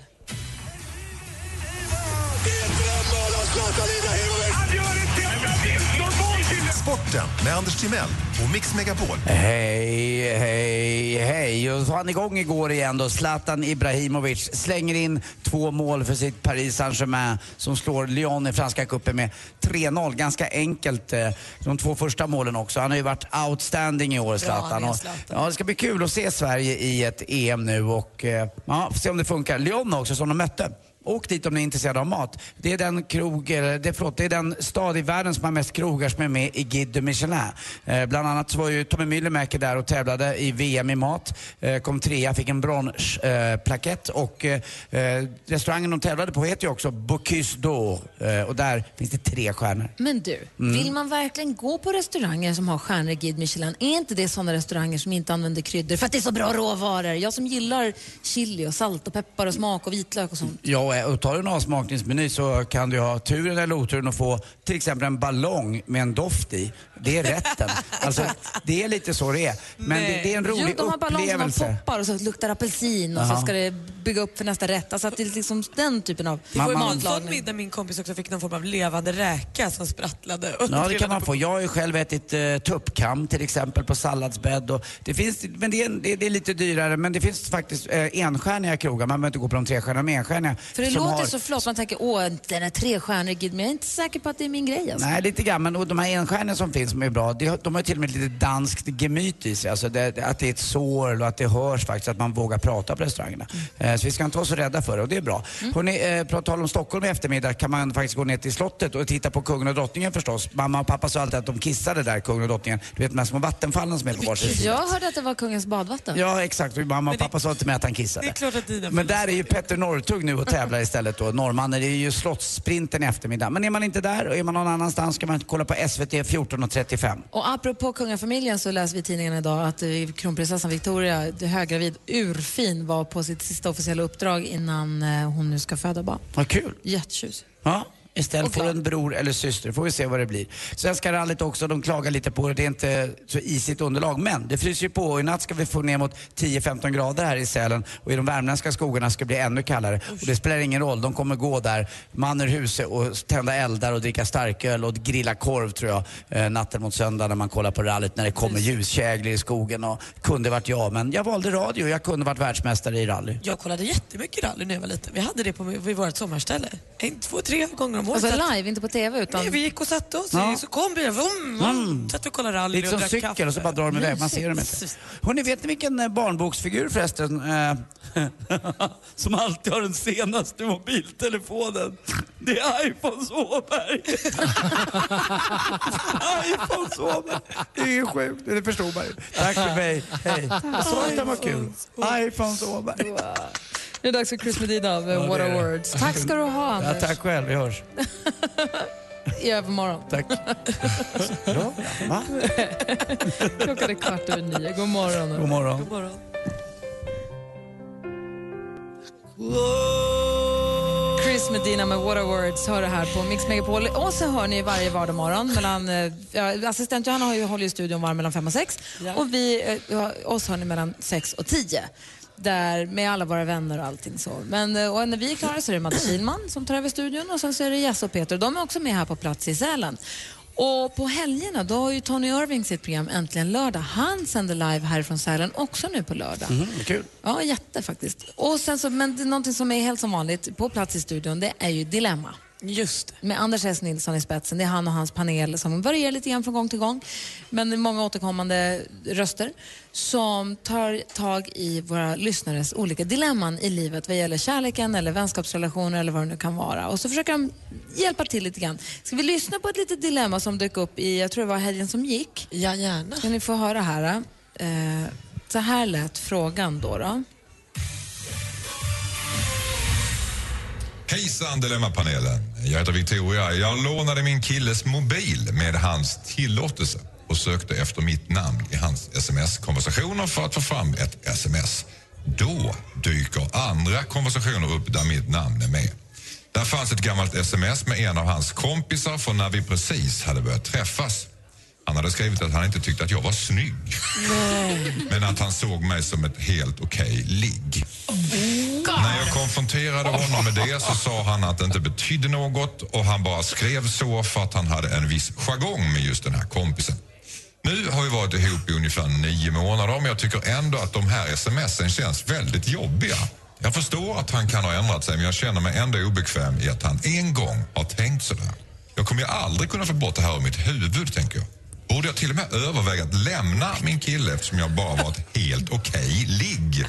Sporten med Anders Timell och Mix Megapol. Hej, hej, hej. Och så var han igång igår igen då. Zlatan Ibrahimovic slänger in två mål för sitt Paris Saint-Germain som slår Lyon i Franska cupen med 3-0. Ganska enkelt. eh, De två första målen också. Han har ju varit outstanding i år, Zlatan. Och, Zlatan. ja, det ska bli kul att se Sverige i ett EM nu och eh, ja, se om det funkar. Lyon också som de mötte. Åk dit om ni är intresserade av mat. Det är den krog, eller det, förlåt, det är den stad i världen som har mest krogar som är med i Guide de Michelin. Eh, bland annat så var ju Tommy Müllermäki där och tävlade i VM i mat. Eh, kom trea, fick en bronsplakett eh, och eh, restaurangen de tävlade på heter ju också Bocuse d'Or eh, och där finns det tre stjärnor. Men du, Mm. vill man verkligen gå på restauranger som har stjärnor i Guide Michelin? Är inte det sådana restauranger som inte använder kryddor för att det är så bra råvaror? Jag som gillar chili och salt och peppar och smak och vitlök och sånt. Ja, och tar du en avsmakningsmeny så kan du ha turen eller oturen att få till exempel en ballong med en doft i. Det är rätten. alltså, det är lite så det är. Men det, det är en rolig jo, de har ballonger som man upplevelse. poppar och så luktar apelsin och så Jaha. ska det bygga upp för nästa rätt. Alltså att det är liksom den typen av Det var ju matlagning. middag min kompis också fick någon form av levande räka som sprattlade. Ja, det kan man få. Jag har ju själv ätit uh, tuppkam till exempel på salladsbädd. Och det finns, men det är, det, det är lite dyrare. Men det finns faktiskt uh, enstjärniga krogar. Man behöver inte gå på de trestjärniga, men enstjärniga. För det låter har- så flott. Man tänker, åh, den är tre stjärnor i Guide, men jag är inte säker på att det är min grej. Alltså. Nej, lite grann. Men och de här enstjärniga som finns som är bra, det, de har till och med lite danskt gemyt i sig. Alltså det, att det är ett sår och att det hörs faktiskt, att man vågar prata på restaurangerna. Eh, så vi ska inte vara så rädda för det och det är bra. Mm. Hörrni, eh, på tal om Stockholm i eftermiddag kan man faktiskt gå ner till slottet och titta på kungen och drottningen förstås. Mamma och pappa sa alltid att de kissade där, kungen och drottningen. Du vet de här små vattenfallen som är på varsin sida. Jag hörde att det var kungens badvatten. Ja, exakt. Mamma och pappa sa till mig att han kissade. Det är klart att dina Men där är ju Petter Northug nu och tävlar istället då, norrmannen. Det är ju Slottssprinten i eftermiddag. Men är man inte där och är man någon annanstans ska man kolla på SVT 14.35. Och apropå kungafamiljen så läser vi i tidningen idag att eh, kronprinsessan Victoria, höggravid, urfin, var på sitt sista officiella uppdrag innan eh, hon nu ska föda barn. Vad kul. Jättetjusig. Ja, istället får glad. en bror eller syster. Får vi se vad det blir. Svenska rallyt också, de klagar lite på det. Det är inte så isigt underlag. Men det fryser ju på och i natt ska vi få ner mot 10-15 grader här i Sälen. Och i de värmländska skogarna ska det bli ännu kallare. Och det spelar ingen roll, de kommer gå där man ur huset och tända eldar och dricka starköl och grilla korv tror jag. Eh, natten mot söndag när man kollar på rallyt när det kommer ljuskäglor i skogen. Och kunde varit jag, men jag valde radio. Jag kunde varit världsmästare i rally. Jag kollade jättemycket rally när jag var liten. Vi hade det på, vid vårt sommarställe. En, två, tre gånger om. Alltså Satt- live, inte på TV utan... Nej, vi gick och satte oss. Ja. Så kom bilen. Vum, vum. Satt och kollade rally Lite som och drack cykel kaffe. och så bara drar de iväg. Man ser dem inte. Hörrni, vet ni vilken eh, barnboksfigur förresten eh, som alltid har den senaste mobiltelefonen? Det är Alfons Åberg. Alfons Åberg. Det är ju sjukt. Det förstod man ju. Tack för mig. Hej. Jag sa att den var kul. Alfons Åberg. Det är dags för Chris Medina med Ja, det What a det. Words. Tack ska du ha, Ja, Anders. tack själv. Vi hörs. I övermorgon. Tack. Bra. Va? Klockan är kvart över nio. God morgon. God morgon. God morgon. Chris Medina med What a Words hör det här på Mix Megapol. Och så hör ni varje vardagsmorgon mellan... eh, Ja, assistent Johanna har ju, håller ju studion varm mellan fem och sex. Ja. Och vi, eh, ja, oss hör ni mellan sex och tio. Där med alla våra vänner och allting så. Men eh, och när vi är klara så är det Madde Kihlman som tar över studion och sen så är det Jess och Peter. De är också med här på plats i Sälen. Och på helgerna då har ju Tony Irving sitt program Äntligen lördag. Han sänder live härifrån Sälen också nu på lördag. Mhm, kul. Ja, jätte faktiskt. Och sen så, men någonting som är helt som vanligt på plats i studion, det är ju Dilemma. Just Med Anders S. Nilsson i spetsen. Det är han och hans panel som varierar lite grann från gång till gång. Men många återkommande röster som tar tag i våra lyssnares olika dilemman i livet vad gäller kärleken eller vänskapsrelationer eller vad det nu kan vara. Och så försöker de hjälpa till lite grann. Ska vi lyssna på ett litet dilemma som dök upp i, jag tror det var helgen som gick? Ja, gärna. Kan ni få höra här. Eh, så här lät frågan då. då. Hejsan Dilemmapanelen. Jag heter Victoria. Jag lånade min killes mobil med hans tillåtelse och sökte efter mitt namn i hans sms-konversationer för att få fram ett sms. Då dyker andra konversationer upp där mitt namn är med. Där fanns ett gammalt sms med en av hans kompisar från när vi precis hade börjat träffas. Han hade skrivit att han inte tyckte att jag var snygg, men att han såg mig som ett helt okej ligg. När jag konfronterade honom med det så sa han att det inte betydde något och han bara skrev så för att han hade en viss jargong med just den här kompisen. Nu har vi varit ihop i ungefär nio månader men jag tycker ändå att de här smsen känns väldigt jobbiga. Jag förstår att han kan ha ändrat sig men jag känner mig ändå obekväm i att han en gång har tänkt sådär. Jag kommer ju aldrig kunna få bort det här ur mitt huvud, tänker jag. Borde jag till och med överväga att lämna min kille eftersom jag bara var ett helt okej ligg?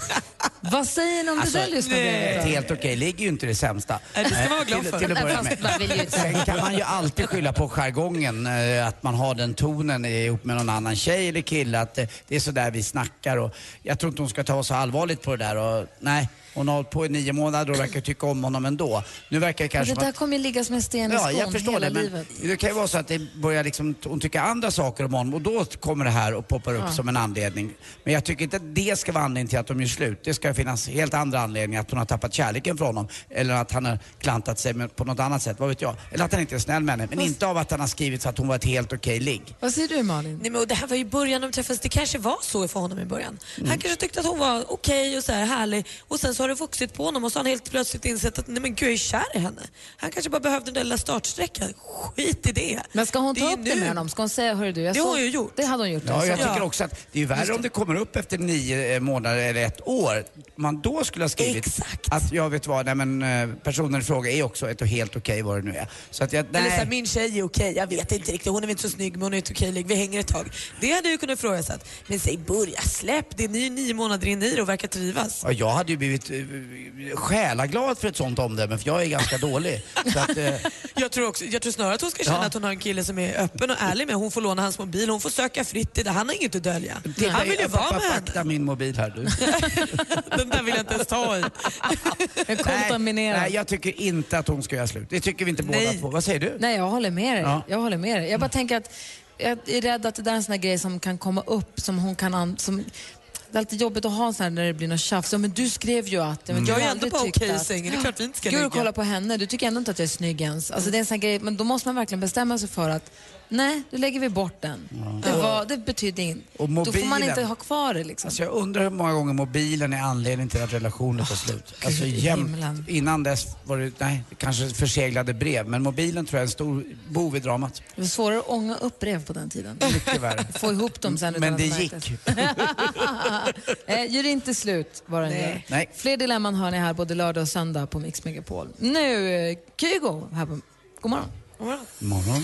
Vad säger ni om det där Alltså, ett helt okej ligger ju inte det sämsta. Det ska man vara Eh, glad till, för. till inte- Sen kan man ju alltid skylla på jargongen, eh, att man har den tonen ihop med någon annan tjej eller kille, att eh, det är så där vi snackar och jag tror inte hon ska ta så allvarligt på det där och nej, hon har hållit på i nio månader och verkar tycka om honom ändå. Nu verkar det Men kanske det där att kommer ju ligga som en sten i Ja, skon jag förstår hela det. Men livet. det kan ju vara så att det börjar liksom, hon tycker andra saker om honom och då kommer det här och poppar upp Ja. som en anledning. Men jag tycker inte att det ska vara anledningen till att de gör slut. Det ska finnas helt andra anledningar. Att hon har tappat kärleken från honom. Eller att han har klantat sig på något annat sätt, vad vet jag. Eller att han inte är snäll med henne. Men inte av att han har skrivit så att hon var ett helt okej ligg. Vad säger du Malin? Nej, men det här var ju början de träffades. Det kanske var så för honom i början. Mm. Han kanske tyckte att hon var okej och så här härlig och sen så har det vuxit på honom och så har han helt plötsligt insett att nej men gud jag är kär i henne. Han kanske bara behövde den där lilla startsträckan. Skit i det. Men ska hon Det ta är upp det nu. med honom? Ska hon säga, hörru du, jag Det har hon ju gjort. Det hade hon gjort. Ja, alltså. jag tycker också att det är värre om det kommer upp efter nio eh, månader eller ett år. Man då skulle ha skrivit att jag vet vad, nej men eh, personen i fråga är också ett helt okej vad det nu är. Så att jag, Eller så här, nej. min tjej är okej, jag vet inte riktigt, hon är väl inte så snygg men hon är ett okej vi hänger ett tag. Det hade jag ju kunnat ifrågasatt. Men säg börja, släpp det, är nio månader in i det och verkar trivas. Ja, jag hade ju blivit själaglad för ett sånt omdöme för jag är ganska dålig. Så att, eh, Jag tror, också, jag tror snarare att hon ska känna Ja. att hon har en kille som är öppen och ärlig med. Hon får låna hans mobil, hon får söka fritt i det. Han har inget att dölja. Han vill ju jag- vara med henne. Akta min mobil här du. Den där vill jag inte ens ta i. nej, nej, jag tycker inte att hon ska göra slut. Det tycker vi inte båda Nej. två. Vad säger du? Nej, jag håller med dig. Ja. Jag håller med dig. Jag bara tänker att jag är rädd att det där är en sån här grej som kan komma upp som hon kan... An- som, det är alltid jobbigt att ha en sån här när det blir något tjafs. Ja, men du skrev ju att... Mm. Jag är ändå på okej att- sängen, det är klart vi inte ska ligga. kolla på henne. Du tycker ändå inte att jag är snygg ens. Alltså, det är en sån grej, men då måste man verkligen bestämma sig för att nej, då lägger vi bort den. Det, var, det betyder inget. Och Då får man inte ha kvar det liksom. Alltså jag undrar hur många gånger mobilen är anledning till att relationer tar slut. Alltså jämt, innan dess var det, nej, kanske förseglade brev. Men mobilen tror jag är en stor bov i dramat. Det var svårare att ånga upp brev på den tiden. Mycket värre. Få ihop dem sen Men det gick. eh, gör inte slut vad den Nej. gör. Nej. Fler dilemman hör ni här både lördag och söndag på Mix Megapol. Nu, eh, Kygo här på... God morgon. Morgon.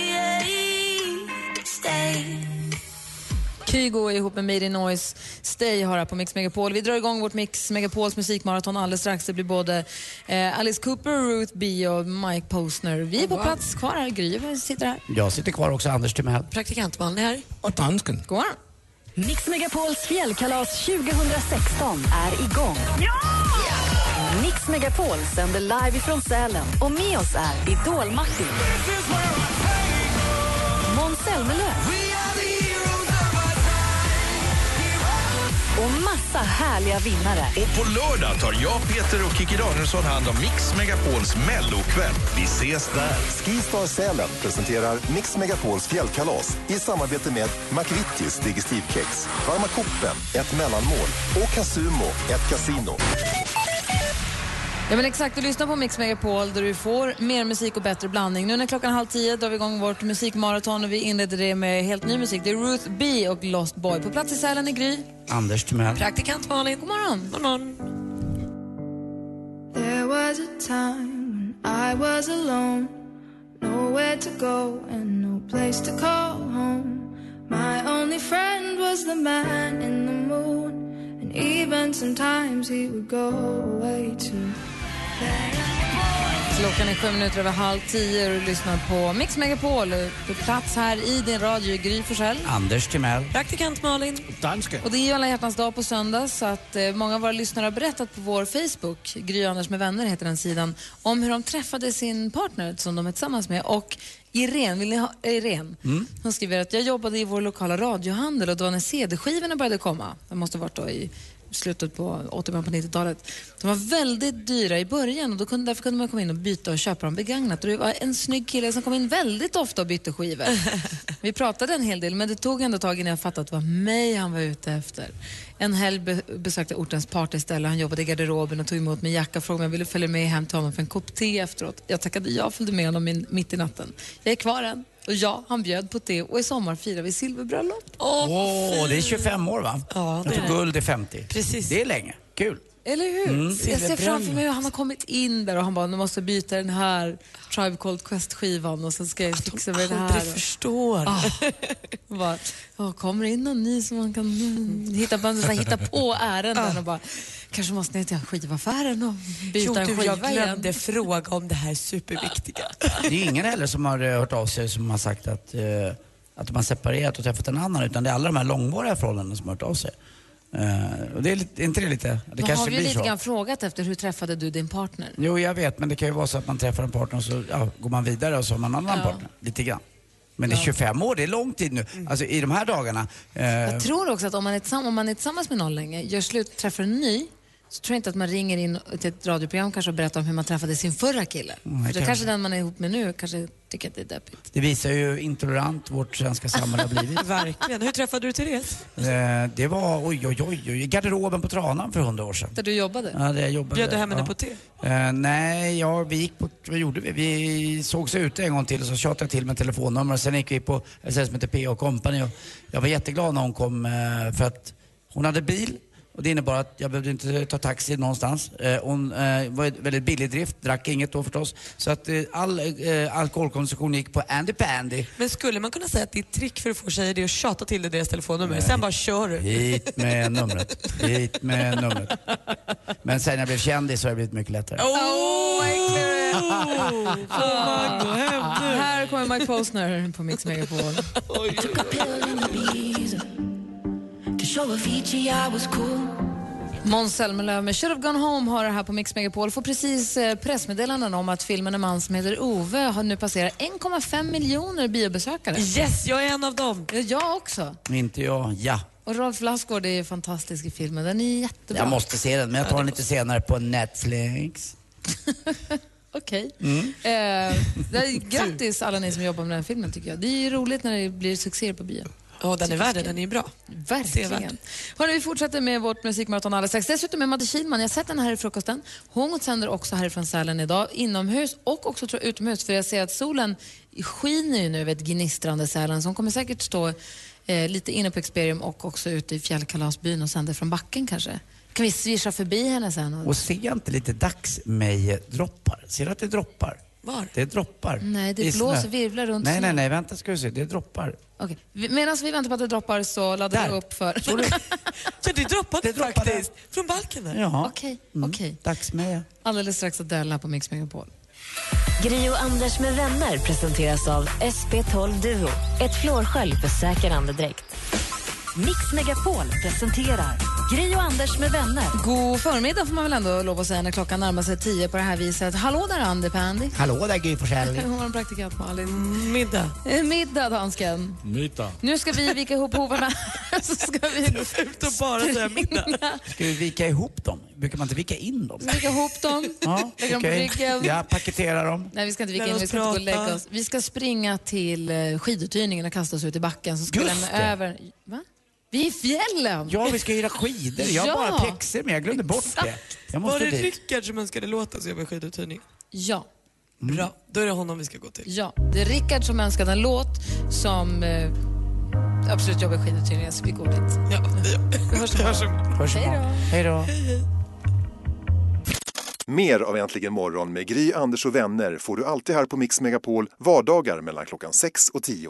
Kygo ihop med Made in Noise. Stay har här på Mix Megapol. Vi drar igång vårt Mix Megapols musikmaraton alldeles strax. Det blir både eh, Alice Cooper, Ruth B och Mike Posner. Vi är på Wow. plats kvar här. Gry sitter här. Jag sitter kvar också, Anders Timell. Praktikant Malin är här. Och dansken. God morgon. Mix Megapols fjällkalas 2016 är igång. Mix Megapol sänder live ifrån Sälen och med oss är Idol-Martin. Måns Zelmerlöw. Och massa härliga vinnare. Och på lördag tar jag, Peter och Kikki Danielsson hand om Mix Megapols mellokväll. Vi ses där. Skistar Sälen presenterar Mix Megapols fjällkalas i samarbete med McVittys Digestivkex, Varma koppen, ett mellanmål och Casumo, ett kasino. Ja, men exakt, du lyssnar på Mix Megapol där du får mer musik och bättre blandning. Nu när klockan är halv tio drar vi igång vårt musikmaraton och vi inleder det med helt ny musik. Det är Ruth B och Lost Boy. På plats i Sälen i Gry. Anders Timell. Praktikant Malin. God morgon. God morgon. There was a time when I was alone, nowhere to go and no place to call home. My only friend was the man in the moon, and even sometimes he would go away too. Klockan är sju minuter över halv tio och du lyssnar på Mix Megapol. På plats här i din radio, Gry Forssell. Anders Timell. Praktikant Malin. Dansken. Och det är ju alla hjärtans dag på söndag så att eh, många av våra lyssnare har berättat på vår Facebook, Gry Anders med vänner heter den sidan, om hur de träffade sin partner som de är tillsammans med. Och Irene, vill ni ha, eh, Irene? Hon skriver att jag jobbade i vår lokala radiohandel och det var när CD-skivorna började komma. Det måste ha varit då i slutet på 80 på 90-talet. De var väldigt dyra i början och då kunde, därför kunde man komma in och byta och köpa dem begagnat. Och det var en snygg kille som kom in väldigt ofta och bytte skivor. Vi pratade en hel del men det tog ändå tag innan jag fattade att det var mig han var ute efter. En helg be besökte ortens partyställe, han jobbade i garderoben och tog emot min jacka och frågade om jag ville följa med hem till honom för en kopp te efteråt. Jag tackade ja och följde med honom in, mitt i natten. Jag är kvar än. Och ja, han bjöd på det och i sommar firar vi silverbröllop. Åh, det är 25 år va? Ja, Jag tror guld är 50. Precis. Det är länge. Kul. Eller hur? Mm. Jag ser framför mig hur han har kommit in där och han bara, nu måste jag byta den här Tribe Called Quest-skivan och sen ska jag fixa med det här. aldrig förstår. Ah. Bara, "Ja, kommer in någon ny som man kan mm, hitta, på, så här, hitta på ärenden och bara, kanske måste ner till skivaffären och byta Jo, en du, skiva jag glömde igen. fråga om det här superviktiga. Det är ingen heller som har eh, hört av sig som har sagt att, eh, att de har separerat och träffat en annan utan det är alla de här långvariga förhållandena som har hört av sig. Eh, och det är, lite, är inte det lite, det Då har kanske vi ju blir lite så. grann frågat efter hur träffade du din partner? Jo, jag vet, men det kan ju vara så att man träffar en partner och så ja, går man vidare och så har man en annan Ja. partner. Lite grann. Men det är Ja. 25 år, det är lång tid nu. Alltså i de här dagarna. eh, Jag tror också att om man, är tillsammans, om man är tillsammans med någon länge, gör slut, träffar en ny, så tror jag inte att man ringer in till ett radioprogram kanske och berättar om hur man träffade sin förra kille. Mm, För då kan- kanske den man är ihop med nu kanske tycker att det är deppigt. Det visar ju hur intolerant vårt svenska samhälle har blivit. Verkligen. Hur träffade du Therese? Eh, det var, oj, oj, oj, oj, i garderoben på Tranan för hundra år sedan. Där du jobbade? Ja, där jag jobbade. Bjöd du hem henne ja. på te? Eh, nej, ja, vi gick på, vad gjorde vi? Vi sågs ute en gång till och så tjatade jag till med telefonnummer. Sen gick vi på ett ställe som heter P.O. Company och jag var jätteglad när hon kom eh, för att hon hade bil och det innebar att jag behövde inte ta taxi någonstans. Eh, hon eh, var väldigt billig drift, drack inget då förstås. Så att eh, all eh, alkoholkonsumtion gick på Andy Pandy. Men skulle man kunna säga att ditt trick för att få tjejer det är att tjata till dig deras telefonnummer, sen bara kör du? Hit med numret, hit med numret. Men sen när jag blev kändis så har det blivit mycket lättare. Åh, vad äcklig du är! Får man gå hem nu? Här kommer Mike Posner på Mix Megapol. Måns Zelmerlöw med Should have gone home har det här på Mix Megapol. Får precis eh, pressmeddelanden om att filmen En man som heter Ove har nu passerat 1,5 miljoner biobesökare. Yes, jag är en av dem. Ja, Jag också. Inte jag, ja. Och Rolf Lassgård är fantastisk i filmen. Den är jättebra. Jag måste se den, men jag tar den lite senare på Netflix. Okej. Mm. Eh, det är- grattis alla ni som jobbar med den här filmen tycker jag. Det är ju roligt när det blir succé på bio. Ja, den är värd. Den är bra. Verkligen. Hörrni, vi fortsätter med vårt musikmaraton alldeles strax. Dessutom är Madde Kihlman, jag har sett henne här i frukosten. Hon sänder också härifrån Sälen idag, inomhus och också tror jag, utomhus. För jag ser att solen skiner ju nu över ett gnistrande Sälen. Så hon kommer säkert stå eh, lite inne på Experium och också ute i fjällkalasbyn och sänder från backen kanske. Kan vi svischa förbi henne sen? Och... Och ser jag inte lite dagsmejdroppar? Ser du att det droppar? Var? Det är droppar. Nej, det I blåser, snö. virvlar runt Nej, nej, nej, vänta ska du se. Det är droppar. Okej. Vi- Medan vi väntar på att det droppar så laddar vi upp för... Ja, det droppade droppade. faktiskt. Från balken där. Ja. Okej, Mm. okej. Dagsmeja. Alldeles strax att döla på Mix Megapol. Gri och Anders med vänner presenteras av SP12 Duo. Ett flårskölj för säker andedräkt. Mix Megapol presenterar Gri och Anders med vänner. God förmiddag får man väl ändå lov att säga när klockan närmar sig tio på det här viset. Hallå där Andy Pandy. Hallå där Gry Forssell. Hon var en praktikant Malin. Middag. Eh, Middag dansken. Middag. Nu ska vi vika ihop hovarna. så ska vi Fult att bara säga middag. Ska vi vika ihop dem? Brukar man inte vika in dem? vika ihop dem. Ja, Lägga dem på ryggen. Ja, paketera dem. Nej, vi ska inte vika Lär in oss vi ska inte gå och lägga oss. Vi ska springa till eh, skiduthyrningen och kasta oss ut i backen. Så ska Just lämna det. över... Va? Vi är i fjällen! Ja, vi ska hyra skidor. Jag har Ja. bara pjäxor med. Jag glömde bort det. Jag Var måste det dit. Rickard som önskade låten så jobbar skiduthyrning? Ja. Bra, då är det honom vi ska gå till. Ja, det är Rickard som önskade en låt som eh, absolut jobbar i skiduthyrningen, så vi går dit. Ja, det gör Vi hörs imorgon. Hörs Hej då. imorgon. Hej då. Mer av Äntligen morgon med Gry, Anders och vänner får du alltid här på Mix Megapol vardagar mellan klockan 6 och 10.